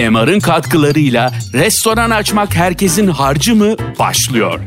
MR'ın katkılarıyla restoran açmak herkesin harcı mı başlıyor.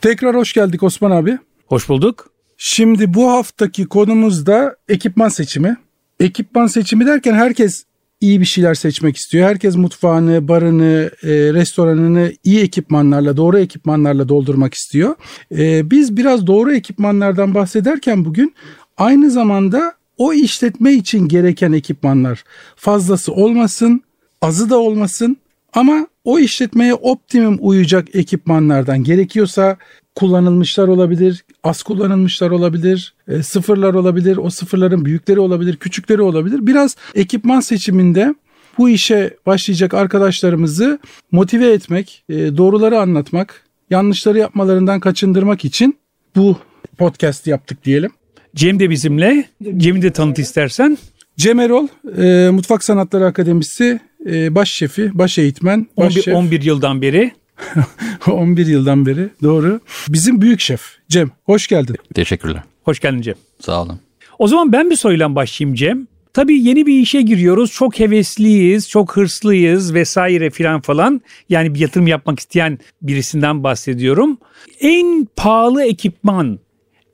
Tekrar hoş geldik Osman abi. Hoş bulduk. Şimdi bu haftaki konumuz da ekipman seçimi. Ekipman seçimi derken herkes iyi bir şeyler seçmek istiyor. Herkes mutfağını, barını, e, restoranını iyi ekipmanlarla, doğru ekipmanlarla doldurmak istiyor. E, biz biraz doğru ekipmanlardan bahsederken bugün aynı zamanda o işletme için gereken ekipmanlar fazlası olmasın, azı da olmasın ama o işletmeye optimum uyacak ekipmanlardan gerekiyorsa kullanılmışlar olabilir, az kullanılmışlar olabilir, e, sıfırlar olabilir, o sıfırların büyükleri olabilir, küçükleri olabilir. Biraz ekipman seçiminde bu işe başlayacak arkadaşlarımızı motive etmek, e, doğruları anlatmak, yanlışları yapmalarından kaçındırmak için bu podcast yaptık diyelim. Cem de bizimle. Cem'i de tanıt istersen. Cem Erol, e, Mutfak Sanatları Akademisi e, baş şefi, baş eğitmen, baş 11, şef. 11 yıldan beri. 11 yıldan beri doğru. Bizim büyük şef Cem hoş geldin. Teşekkürler. Hoş geldin Cem. Sağ olun. O zaman ben bir soruyla başlayayım Cem. Tabii yeni bir işe giriyoruz. Çok hevesliyiz, çok hırslıyız vesaire filan falan. Yani bir yatırım yapmak isteyen birisinden bahsediyorum. En pahalı ekipman,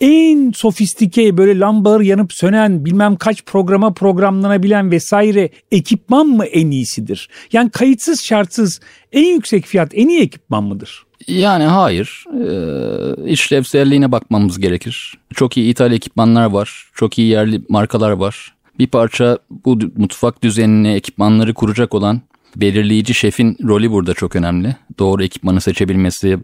en sofistike böyle lambalar yanıp sönen bilmem kaç programa programlanabilen vesaire ekipman mı en iyisidir? Yani kayıtsız şartsız en yüksek fiyat en iyi ekipman mıdır? Yani hayır. Ee, işlevselliğine bakmamız gerekir. Çok iyi ithal ekipmanlar var. Çok iyi yerli markalar var. Bir parça bu mutfak düzenini, ekipmanları kuracak olan belirleyici şefin rolü burada çok önemli. Doğru ekipmanı seçebilmesi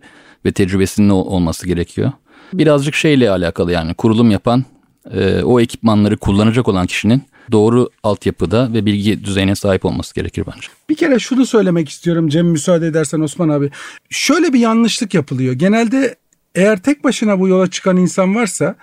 ve tecrübesinin olması gerekiyor. Birazcık şeyle alakalı yani kurulum yapan e, o ekipmanları kullanacak olan kişinin doğru altyapıda ve bilgi düzeyine sahip olması gerekir bence. Bir kere şunu söylemek istiyorum Cem müsaade edersen Osman abi. Şöyle bir yanlışlık yapılıyor. Genelde eğer tek başına bu yola çıkan insan varsa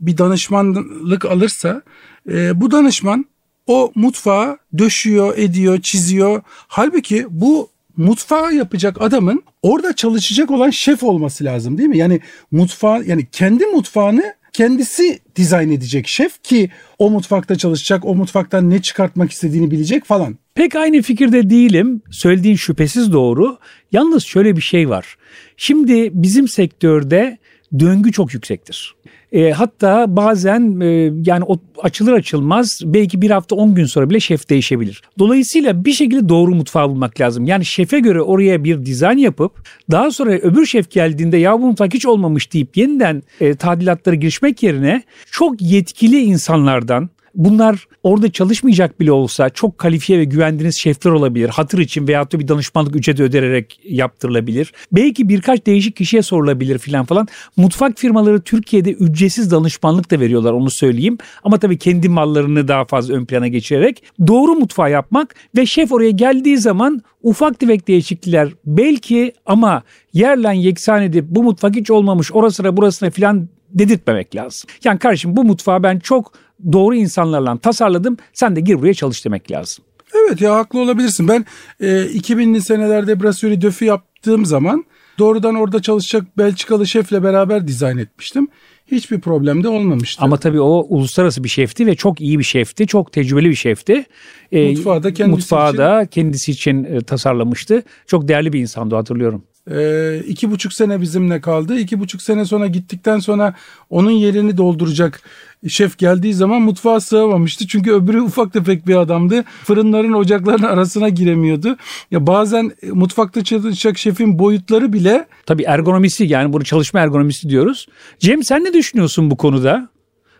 bir danışmanlık alırsa e, bu danışman o mutfağı döşüyor, ediyor, çiziyor. Halbuki bu mutfağı yapacak adamın orada çalışacak olan şef olması lazım değil mi? Yani mutfağı yani kendi mutfağını kendisi dizayn edecek şef ki o mutfakta çalışacak, o mutfaktan ne çıkartmak istediğini bilecek falan. Pek aynı fikirde değilim. Söylediğin şüphesiz doğru. Yalnız şöyle bir şey var. Şimdi bizim sektörde döngü çok yüksektir. E, hatta bazen e, yani o açılır açılmaz belki bir hafta 10 gün sonra bile şef değişebilir. Dolayısıyla bir şekilde doğru mutfağı bulmak lazım. Yani şefe göre oraya bir dizayn yapıp daha sonra öbür şef geldiğinde ya bu mutfak hiç olmamış deyip yeniden e, tadilatlara girişmek yerine çok yetkili insanlardan Bunlar orada çalışmayacak bile olsa çok kalifiye ve güvendiğiniz şefler olabilir. Hatır için veyahut da bir danışmanlık ücreti ödererek yaptırılabilir. Belki birkaç değişik kişiye sorulabilir filan falan. Mutfak firmaları Türkiye'de ücretsiz danışmanlık da veriyorlar onu söyleyeyim. Ama tabii kendi mallarını daha fazla ön plana geçirerek doğru mutfağı yapmak ve şef oraya geldiği zaman ufak tefek değişiklikler belki ama yerlen yeksan edip bu mutfak hiç olmamış orasına burasına filan dedirtmemek lazım. Yani kardeşim bu mutfağı ben çok doğru insanlarla tasarladım. Sen de gir buraya çalış demek lazım. Evet ya haklı olabilirsin. Ben e, 2000'li senelerde Brasserie Döf'ü yaptığım zaman doğrudan orada çalışacak Belçikalı şefle beraber dizayn etmiştim. Hiçbir problem de olmamıştı. Ama tabii o uluslararası bir şefti ve çok iyi bir şefti. Çok tecrübeli bir şefti. E, mutfağı da kendisi mutfağı için, da kendisi için e, tasarlamıştı. Çok değerli bir insandı hatırlıyorum. Ee, iki buçuk sene bizimle kaldı. İki buçuk sene sonra gittikten sonra onun yerini dolduracak şef geldiği zaman mutfağa sığamamıştı. Çünkü öbürü ufak tefek bir adamdı. Fırınların ocakların arasına giremiyordu. Ya bazen mutfakta çalışacak şefin boyutları bile... Tabii ergonomisi yani bunu çalışma ergonomisi diyoruz. Cem sen ne düşünüyorsun bu konuda?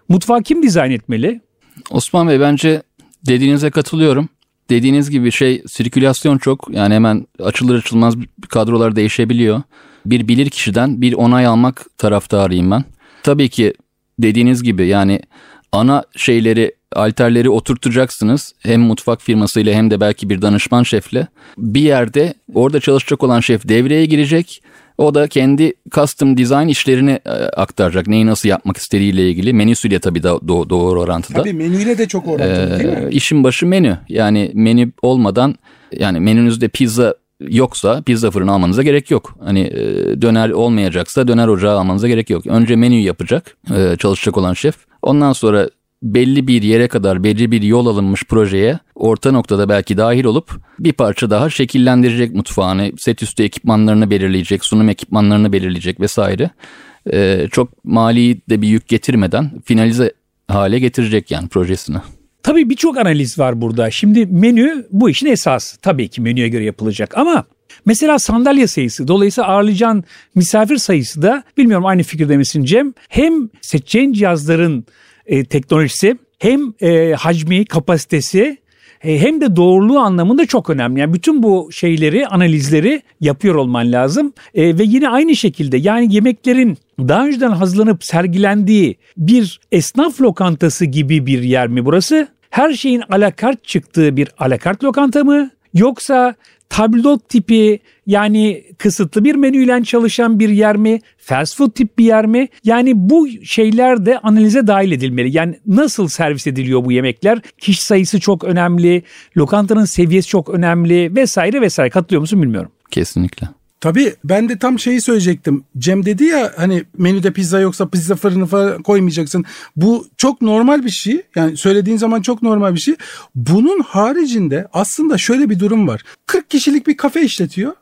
Mutfağı kim dizayn etmeli? Osman Bey bence dediğinize katılıyorum dediğiniz gibi şey sirkülasyon çok yani hemen açılır açılmaz kadrolar değişebiliyor. Bir bilir kişiden bir onay almak taraftarıyım ben. Tabii ki dediğiniz gibi yani ana şeyleri alterleri oturtacaksınız. Hem mutfak firmasıyla hem de belki bir danışman şefle. Bir yerde orada çalışacak olan şef devreye girecek O da kendi custom design işlerini e, aktaracak. Neyi nasıl yapmak istediğiyle ilgili. Menüsüyle tabii da doğ- doğru orantıda. Tabii menüyle de çok orantılı değil mi? Ee, işin başı menü. Yani menü olmadan yani menünüzde pizza yoksa pizza fırını almanıza gerek yok. Hani e, döner olmayacaksa döner ocağı almanıza gerek yok. Önce menüyü yapacak e, çalışacak olan şef. Ondan sonra belli bir yere kadar belli bir yol alınmış projeye orta noktada belki dahil olup bir parça daha şekillendirecek mutfağını, set üstü ekipmanlarını belirleyecek, sunum ekipmanlarını belirleyecek vesaire. E, çok mali de bir yük getirmeden finalize hale getirecek yani projesini. Tabii birçok analiz var burada. Şimdi menü bu işin esası. Tabii ki menüye göre yapılacak ama mesela sandalye sayısı dolayısıyla ağırlayacağın misafir sayısı da bilmiyorum aynı fikirde misin Cem? Hem seçeceğin cihazların e, teknolojisi hem e, hacmi, kapasitesi e, hem de doğruluğu anlamında çok önemli. Yani bütün bu şeyleri, analizleri yapıyor olman lazım. E, ve yine aynı şekilde yani yemeklerin daha önceden hazırlanıp sergilendiği bir esnaf lokantası gibi bir yer mi burası? Her şeyin alakart çıktığı bir alakart lokanta mı? Yoksa tabldot tipi yani kısıtlı bir menüyle çalışan bir yer mi? Fast food tip bir yer mi? Yani bu şeyler de analize dahil edilmeli. Yani nasıl servis ediliyor bu yemekler? Kişi sayısı çok önemli, lokantanın seviyesi çok önemli vesaire vesaire. Katılıyor musun bilmiyorum. Kesinlikle. Tabii ben de tam şeyi söyleyecektim. Cem dedi ya hani menüde pizza yoksa pizza fırını falan koymayacaksın. Bu çok normal bir şey. Yani söylediğin zaman çok normal bir şey. Bunun haricinde aslında şöyle bir durum var. 40 kişilik bir kafe işletiyor.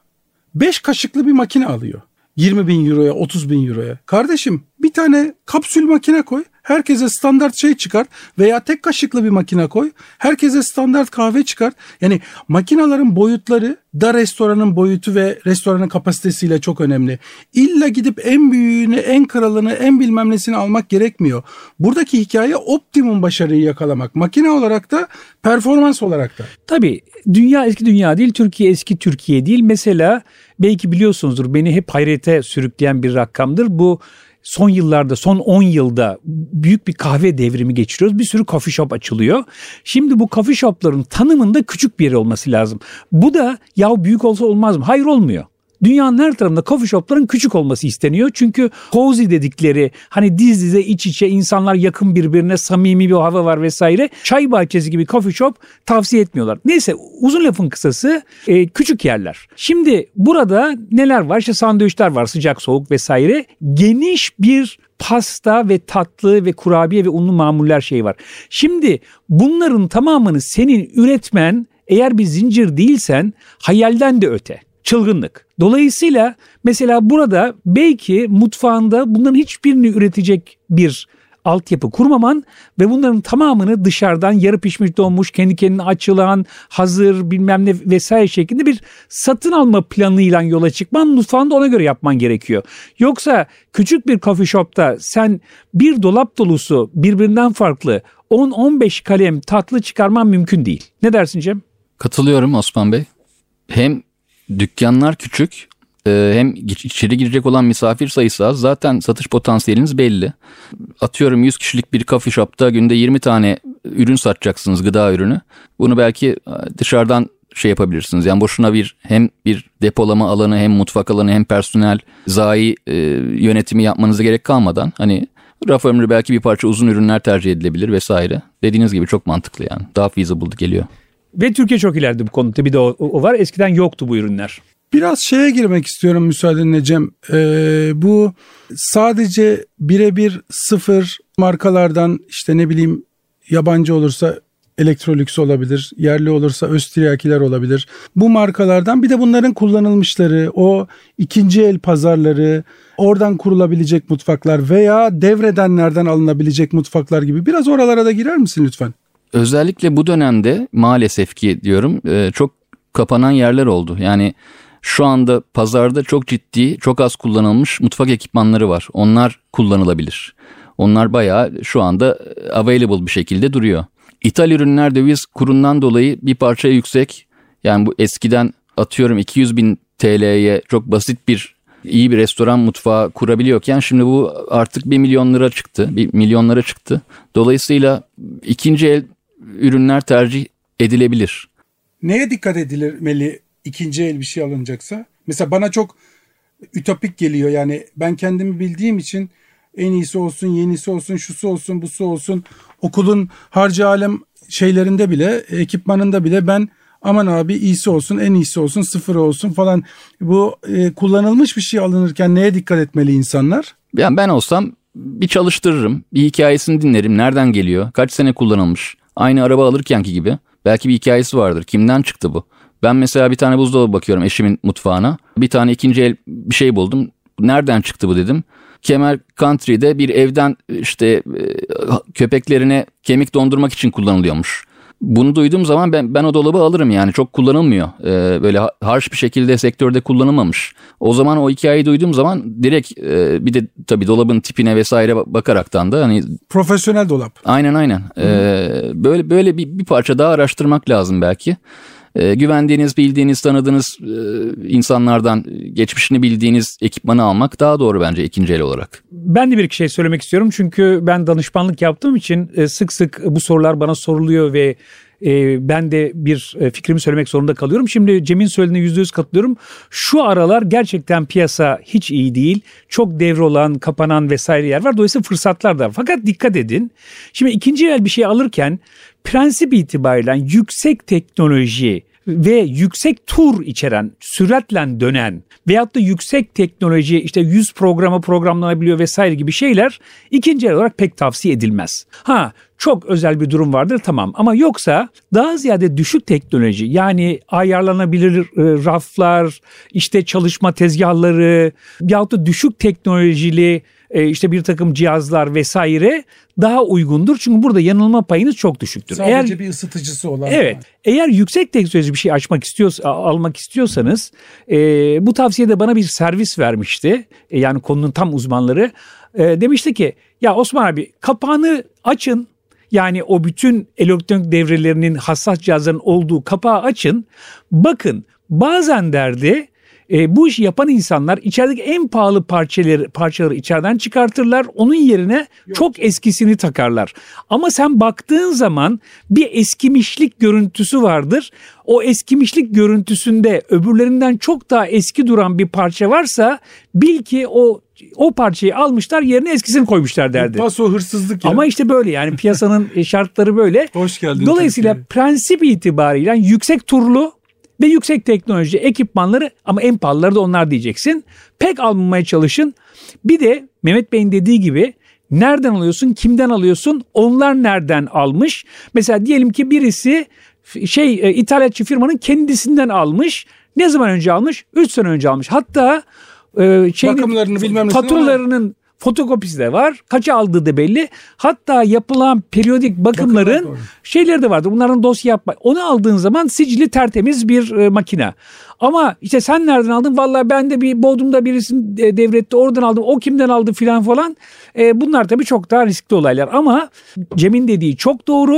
5 kaşıklı bir makine alıyor. 20 bin euroya 30 bin euroya. Kardeşim bir tane kapsül makine koy. Herkese standart şey çıkar veya tek kaşıklı bir makine koy. Herkese standart kahve çıkar. Yani makinaların boyutları da restoranın boyutu ve restoranın kapasitesiyle çok önemli. İlla gidip en büyüğünü, en kralını, en bilmem nesini almak gerekmiyor. Buradaki hikaye optimum başarıyı yakalamak. Makine olarak da performans olarak da. Tabii dünya eski dünya değil, Türkiye eski Türkiye değil. Mesela belki biliyorsunuzdur beni hep hayrete sürükleyen bir rakamdır. Bu son yıllarda, son 10 yılda büyük bir kahve devrimi geçiriyoruz. Bir sürü coffee shop açılıyor. Şimdi bu coffee shopların tanımında küçük bir yer olması lazım. Bu da ya büyük olsa olmaz mı? Hayır olmuyor. Dünyanın her tarafında coffee shopların küçük olması isteniyor. Çünkü cozy dedikleri hani diz dize iç içe insanlar yakın birbirine samimi bir hava var vesaire. Çay bahçesi gibi coffee shop tavsiye etmiyorlar. Neyse uzun lafın kısası e, küçük yerler. Şimdi burada neler var? İşte sandviçler var sıcak soğuk vesaire. Geniş bir pasta ve tatlı ve kurabiye ve unlu mamuller şey var. Şimdi bunların tamamını senin üretmen eğer bir zincir değilsen hayalden de öte çılgınlık. Dolayısıyla mesela burada belki mutfağında bunların hiçbirini üretecek bir altyapı kurmaman ve bunların tamamını dışarıdan yarı pişmiş donmuş kendi kendine açılan hazır bilmem ne vesaire şeklinde bir satın alma planıyla yola çıkman mutfağında ona göre yapman gerekiyor. Yoksa küçük bir coffee shopta sen bir dolap dolusu birbirinden farklı 10-15 kalem tatlı çıkarman mümkün değil. Ne dersin Cem? Katılıyorum Osman Bey. Hem dükkanlar küçük e, hem içeri girecek olan misafir sayısı az. Zaten satış potansiyeliniz belli. Atıyorum 100 kişilik bir coffee shop'ta günde 20 tane ürün satacaksınız gıda ürünü. Bunu belki e, dışarıdan şey yapabilirsiniz. Yani boşuna bir hem bir depolama alanı hem mutfak alanı hem personel zayi e, yönetimi yapmanıza gerek kalmadan hani raf ömrü belki bir parça uzun ürünler tercih edilebilir vesaire. Dediğiniz gibi çok mantıklı yani. Daha feasible geliyor. Ve Türkiye çok ileride bu konuda. Bir de o, o var. Eskiden yoktu bu ürünler. Biraz şeye girmek istiyorum müsaadenle Cem. Ee, bu sadece birebir sıfır markalardan işte ne bileyim yabancı olursa Electrolux olabilir, yerli olursa Östriyakiler olabilir. Bu markalardan bir de bunların kullanılmışları, o ikinci el pazarları, oradan kurulabilecek mutfaklar veya devredenlerden alınabilecek mutfaklar gibi biraz oralara da girer misin lütfen? Özellikle bu dönemde maalesef ki diyorum çok kapanan yerler oldu. Yani şu anda pazarda çok ciddi, çok az kullanılmış mutfak ekipmanları var. Onlar kullanılabilir. Onlar bayağı şu anda available bir şekilde duruyor. İthal ürünler döviz kurundan dolayı bir parça yüksek. Yani bu eskiden atıyorum 200 bin TL'ye çok basit bir iyi bir restoran mutfağı kurabiliyorken şimdi bu artık bir milyon lira çıktı. Bir milyonlara çıktı. Dolayısıyla ikinci el ürünler tercih edilebilir. Neye dikkat edilmeli ikinci el bir şey alınacaksa? Mesela bana çok ütopik geliyor. Yani ben kendimi bildiğim için en iyisi olsun, yenisi olsun, şusu olsun, busu olsun. Okulun harcı alem şeylerinde bile, ekipmanında bile ben aman abi iyisi olsun, en iyisi olsun, sıfır olsun falan. Bu e, kullanılmış bir şey alınırken neye dikkat etmeli insanlar? Yani ben olsam bir çalıştırırım, bir hikayesini dinlerim, nereden geliyor, kaç sene kullanılmış. Aynı araba alırkenki gibi. Belki bir hikayesi vardır. Kimden çıktı bu? Ben mesela bir tane buzdolabı bakıyorum eşimin mutfağına. Bir tane ikinci el bir şey buldum. Nereden çıktı bu dedim. Kemer Country'de bir evden işte e, köpeklerine kemik dondurmak için kullanılıyormuş. Bunu duyduğum zaman ben, ben o dolabı alırım yani çok kullanılmıyor. Ee, böyle harş bir şekilde sektörde kullanılmamış. O zaman o hikayeyi duyduğum zaman direkt e, bir de tabii dolabın tipine vesaire bakaraktan da hani profesyonel dolap. Aynen aynen. Ee, böyle böyle bir, bir parça daha araştırmak lazım belki e, güvendiğiniz, bildiğiniz, tanıdığınız e, insanlardan geçmişini bildiğiniz ekipmanı almak daha doğru bence ikinci el olarak. Ben de bir şey söylemek istiyorum çünkü ben danışmanlık yaptığım için e, sık sık bu sorular bana soruluyor ve e, ben de bir e, fikrimi söylemek zorunda kalıyorum. Şimdi Cem'in söylediğine yüzde yüz katılıyorum. Şu aralar gerçekten piyasa hiç iyi değil. Çok devre olan, kapanan vesaire yer var. Dolayısıyla fırsatlar da var. Fakat dikkat edin. Şimdi ikinci el bir şey alırken prensip itibariyle yüksek teknoloji ve yüksek tur içeren, süratle dönen veyahut da yüksek teknoloji işte yüz programı programlanabiliyor vesaire gibi şeyler ikinci el olarak pek tavsiye edilmez. Ha çok özel bir durum vardır tamam ama yoksa daha ziyade düşük teknoloji yani ayarlanabilir e, raflar, işte çalışma tezgahları yahut da düşük teknolojili e, işte bir takım cihazlar vesaire daha uygundur. Çünkü burada yanılma payınız çok düşüktür. Sadece eğer, bir ısıtıcısı olan. Evet. Var. Eğer yüksek teknoloji bir şey açmak istiyorsa, almak istiyorsanız e, bu tavsiyede bana bir servis vermişti. E, yani konunun tam uzmanları. E, demişti ki ya Osman abi kapağını açın yani o bütün elektronik devrelerinin hassas cihazların olduğu kapağı açın. Bakın bazen derdi e, bu işi yapan insanlar içerideki en pahalı parçaları parçaları içeriden çıkartırlar. Onun yerine Yok. çok eskisini takarlar. Ama sen baktığın zaman bir eskimişlik görüntüsü vardır. O eskimişlik görüntüsünde öbürlerinden çok daha eski duran bir parça varsa bil ki o o parçayı almışlar yerine eskisini koymuşlar derdi. Paso hırsızlık ya. Ama işte böyle yani piyasanın şartları böyle. Hoş geldin. Dolayısıyla Türkiye. prensip itibariyle yüksek turlu ve yüksek teknoloji ekipmanları ama en pahalıları da onlar diyeceksin. Pek almamaya çalışın. Bir de Mehmet Bey'in dediği gibi nereden alıyorsun, kimden alıyorsun, onlar nereden almış? Mesela diyelim ki birisi şey e, ithalatçı firmanın kendisinden almış. Ne zaman önce almış? 3 sene önce almış. Hatta e, şeyini, bakımlarını bilmem faturalarının fotokopisi de var. Kaça aldığı da belli. Hatta yapılan periyodik bakımların Bakımlar şeyleri de vardır. Bunların dosya yapma. Onu aldığın zaman sicili tertemiz bir e, makine. Ama işte sen nereden aldın? Vallahi ben de bir Bodrum'da birisini devretti. Oradan aldım. O kimden aldı filan falan. E, bunlar tabii çok daha riskli olaylar. Ama Cem'in dediği çok doğru.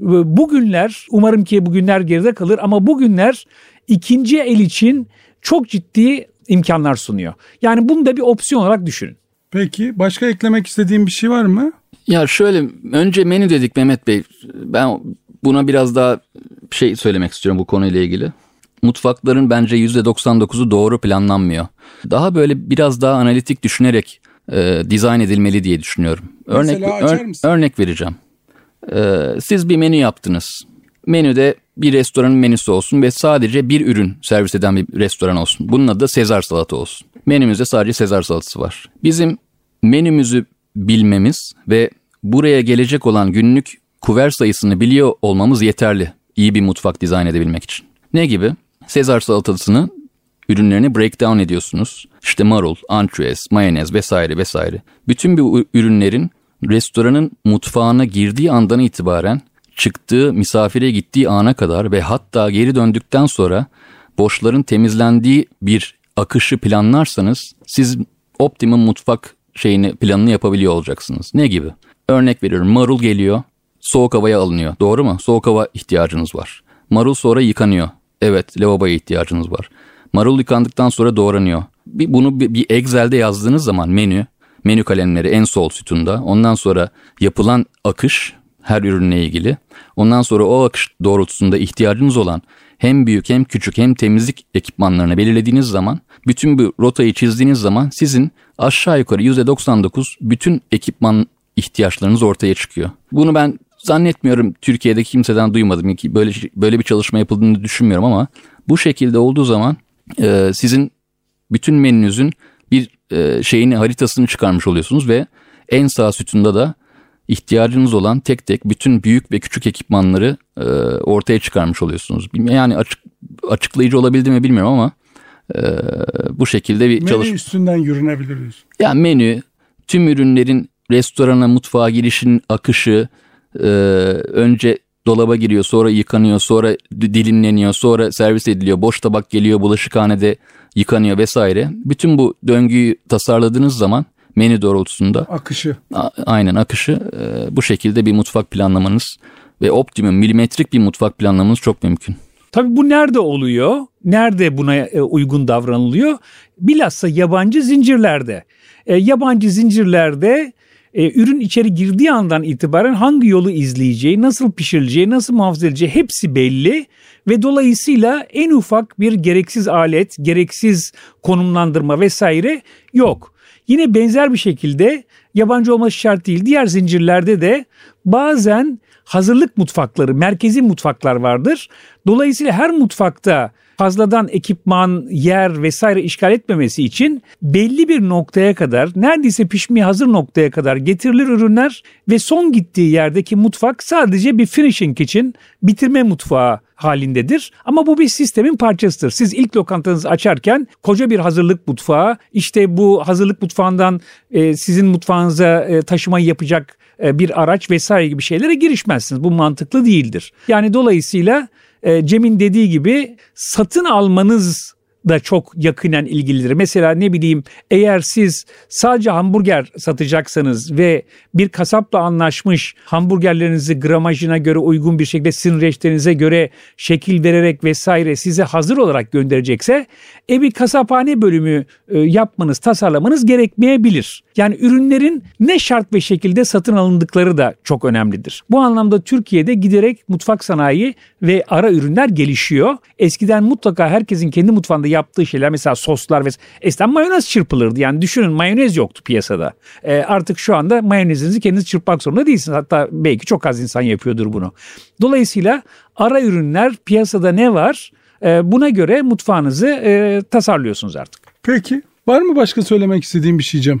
E, bugünler umarım ki bugünler geride kalır ama bugünler ikinci el için çok ciddi imkanlar sunuyor. Yani bunu da bir opsiyon olarak düşünün. Peki başka eklemek istediğim bir şey var mı? Ya şöyle önce menü dedik Mehmet Bey. Ben buna biraz daha şey söylemek istiyorum bu konuyla ilgili. Mutfakların bence %99'u doğru planlanmıyor. Daha böyle biraz daha analitik düşünerek e, dizayn edilmeli diye düşünüyorum. Örnek ör, örnek vereceğim. E, siz bir menü yaptınız. Menüde bir restoranın menüsü olsun ve sadece bir ürün servis eden bir restoran olsun. Bunun adı da Sezar salata olsun. Menümüzde sadece Sezar salatası var. Bizim menümüzü bilmemiz ve buraya gelecek olan günlük kuver sayısını biliyor olmamız yeterli iyi bir mutfak dizayn edebilmek için. Ne gibi? Sezar salatasını ürünlerini breakdown ediyorsunuz. İşte marul, anchois, mayonez vesaire vesaire. Bütün bu ürünlerin restoranın mutfağına girdiği andan itibaren çıktığı, misafire gittiği ana kadar ve hatta geri döndükten sonra boşların temizlendiği bir akışı planlarsanız siz optimum mutfak şeyini planını yapabiliyor olacaksınız. Ne gibi? Örnek veriyorum marul geliyor soğuk havaya alınıyor doğru mu? Soğuk hava ihtiyacınız var. Marul sonra yıkanıyor. Evet lavaboya ihtiyacınız var. Marul yıkandıktan sonra doğranıyor. Bir, bunu bir, bir Excel'de yazdığınız zaman menü, menü kalemleri en sol sütunda. Ondan sonra yapılan akış her ürünle ilgili. Ondan sonra o akış doğrultusunda ihtiyacınız olan hem büyük hem küçük hem temizlik ekipmanlarını belirlediğiniz zaman bütün bu rotayı çizdiğiniz zaman sizin aşağı yukarı %99 bütün ekipman ihtiyaçlarınız ortaya çıkıyor. Bunu ben zannetmiyorum Türkiye'de kimseden duymadım ki böyle böyle bir çalışma yapıldığını düşünmüyorum ama bu şekilde olduğu zaman e, sizin bütün menünüzün bir e, şeyini haritasını çıkarmış oluyorsunuz ve en sağ sütunda da ihtiyacınız olan tek tek bütün büyük ve küçük ekipmanları e, ortaya çıkarmış oluyorsunuz. Yani açık, açıklayıcı olabildi mi bilmiyorum ama e, bu şekilde bir menü çalış. Menü üstünden yürünebilir diyorsun. Yani menü, tüm ürünlerin restorana, mutfağa girişin akışı, e, önce dolaba giriyor, sonra yıkanıyor, sonra dilimleniyor, sonra servis ediliyor, boş tabak geliyor, bulaşıkhanede yıkanıyor vesaire. Bütün bu döngüyü tasarladığınız zaman menü doğrultusunda. Akışı. A- aynen akışı e, bu şekilde bir mutfak planlamanız ve optimum milimetrik bir mutfak planlamanız çok mümkün. Tabii bu nerede oluyor? Nerede buna e, uygun davranılıyor? Bilhassa yabancı zincirlerde. E, yabancı zincirlerde e, ürün içeri girdiği andan itibaren hangi yolu izleyeceği, nasıl pişirileceği, nasıl muhafaza edileceği hepsi belli ve dolayısıyla en ufak bir gereksiz alet, gereksiz konumlandırma vesaire yok. Yine benzer bir şekilde yabancı olması şart değil. Diğer zincirlerde de bazen hazırlık mutfakları, merkezi mutfaklar vardır. Dolayısıyla her mutfakta fazladan ekipman, yer vesaire işgal etmemesi için belli bir noktaya kadar neredeyse pişmeye hazır noktaya kadar getirilir ürünler ve son gittiği yerdeki mutfak sadece bir finishing için bitirme mutfağı halindedir. Ama bu bir sistemin parçasıdır. Siz ilk lokantanızı açarken koca bir hazırlık mutfağı işte bu hazırlık mutfağından e, sizin mutfağınıza e, taşımayı yapacak e, bir araç vesaire gibi şeylere girişmezsiniz. Bu mantıklı değildir. Yani dolayısıyla e, Cem'in dediği gibi satın almanız da çok yakinen ilgilidir. Mesela ne bileyim eğer siz sadece hamburger satacaksanız ve bir kasapla anlaşmış hamburgerlerinizi gramajına göre uygun bir şekilde sizin reçetenize göre şekil vererek vesaire size hazır olarak gönderecekse e bir kasaphane bölümü e, yapmanız, tasarlamanız gerekmeyebilir. Yani ürünlerin ne şart ve şekilde satın alındıkları da çok önemlidir. Bu anlamda Türkiye'de giderek mutfak sanayi ve ara ürünler gelişiyor. Eskiden mutlaka herkesin kendi mutfağında yaptığı şeyler mesela soslar ve eskiden mayonez çırpılırdı. Yani düşünün mayonez yoktu piyasada. E, artık şu anda mayonezinizi kendiniz çırpmak zorunda değilsiniz. Hatta belki çok az insan yapıyordur bunu. Dolayısıyla ara ürünler piyasada ne var? E, buna göre mutfağınızı e, tasarlıyorsunuz artık. Peki. Var mı başka söylemek istediğim bir şey Cem?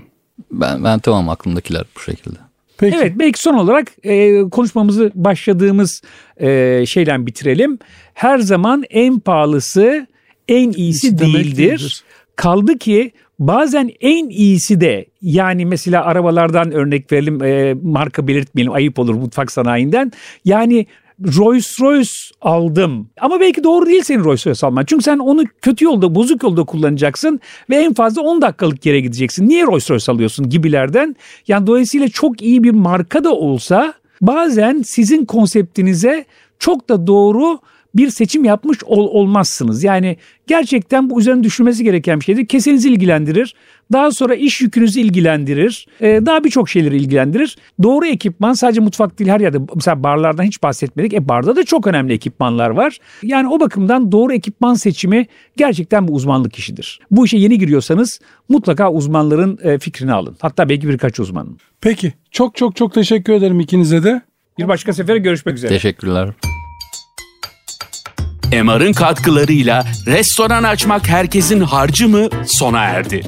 Ben, ben tamam aklımdakiler bu şekilde. Peki. Evet belki son olarak e, konuşmamızı başladığımız e, şeyden bitirelim. Her zaman en pahalısı en iyisi değildir. değildir. Kaldı ki bazen en iyisi de yani mesela arabalardan örnek verelim e, marka belirtmeyelim ayıp olur mutfak sanayinden. Yani Rolls Royce aldım. Ama belki doğru değil senin Rolls Royce alman. Çünkü sen onu kötü yolda, bozuk yolda kullanacaksın ve en fazla 10 dakikalık yere gideceksin. Niye Rolls Royce alıyorsun gibilerden. Yani dolayısıyla çok iyi bir marka da olsa bazen sizin konseptinize çok da doğru bir seçim yapmış ol, olmazsınız. Yani gerçekten bu üzerine düşünmesi gereken bir şeydir. Kesenizi ilgilendirir. Daha sonra iş yükünüzü ilgilendirir. Ee, daha birçok şeyleri ilgilendirir. Doğru ekipman sadece mutfak değil her yerde. Mesela barlardan hiç bahsetmedik. E barda da çok önemli ekipmanlar var. Yani o bakımdan doğru ekipman seçimi gerçekten bir uzmanlık işidir. Bu işe yeni giriyorsanız mutlaka uzmanların e, fikrini alın. Hatta belki birkaç uzmanın. Peki. Çok çok çok teşekkür ederim ikinize de. Bir başka sefere görüşmek üzere. Teşekkürler. MR'ın katkılarıyla restoran açmak herkesin harcı mı sona erdi.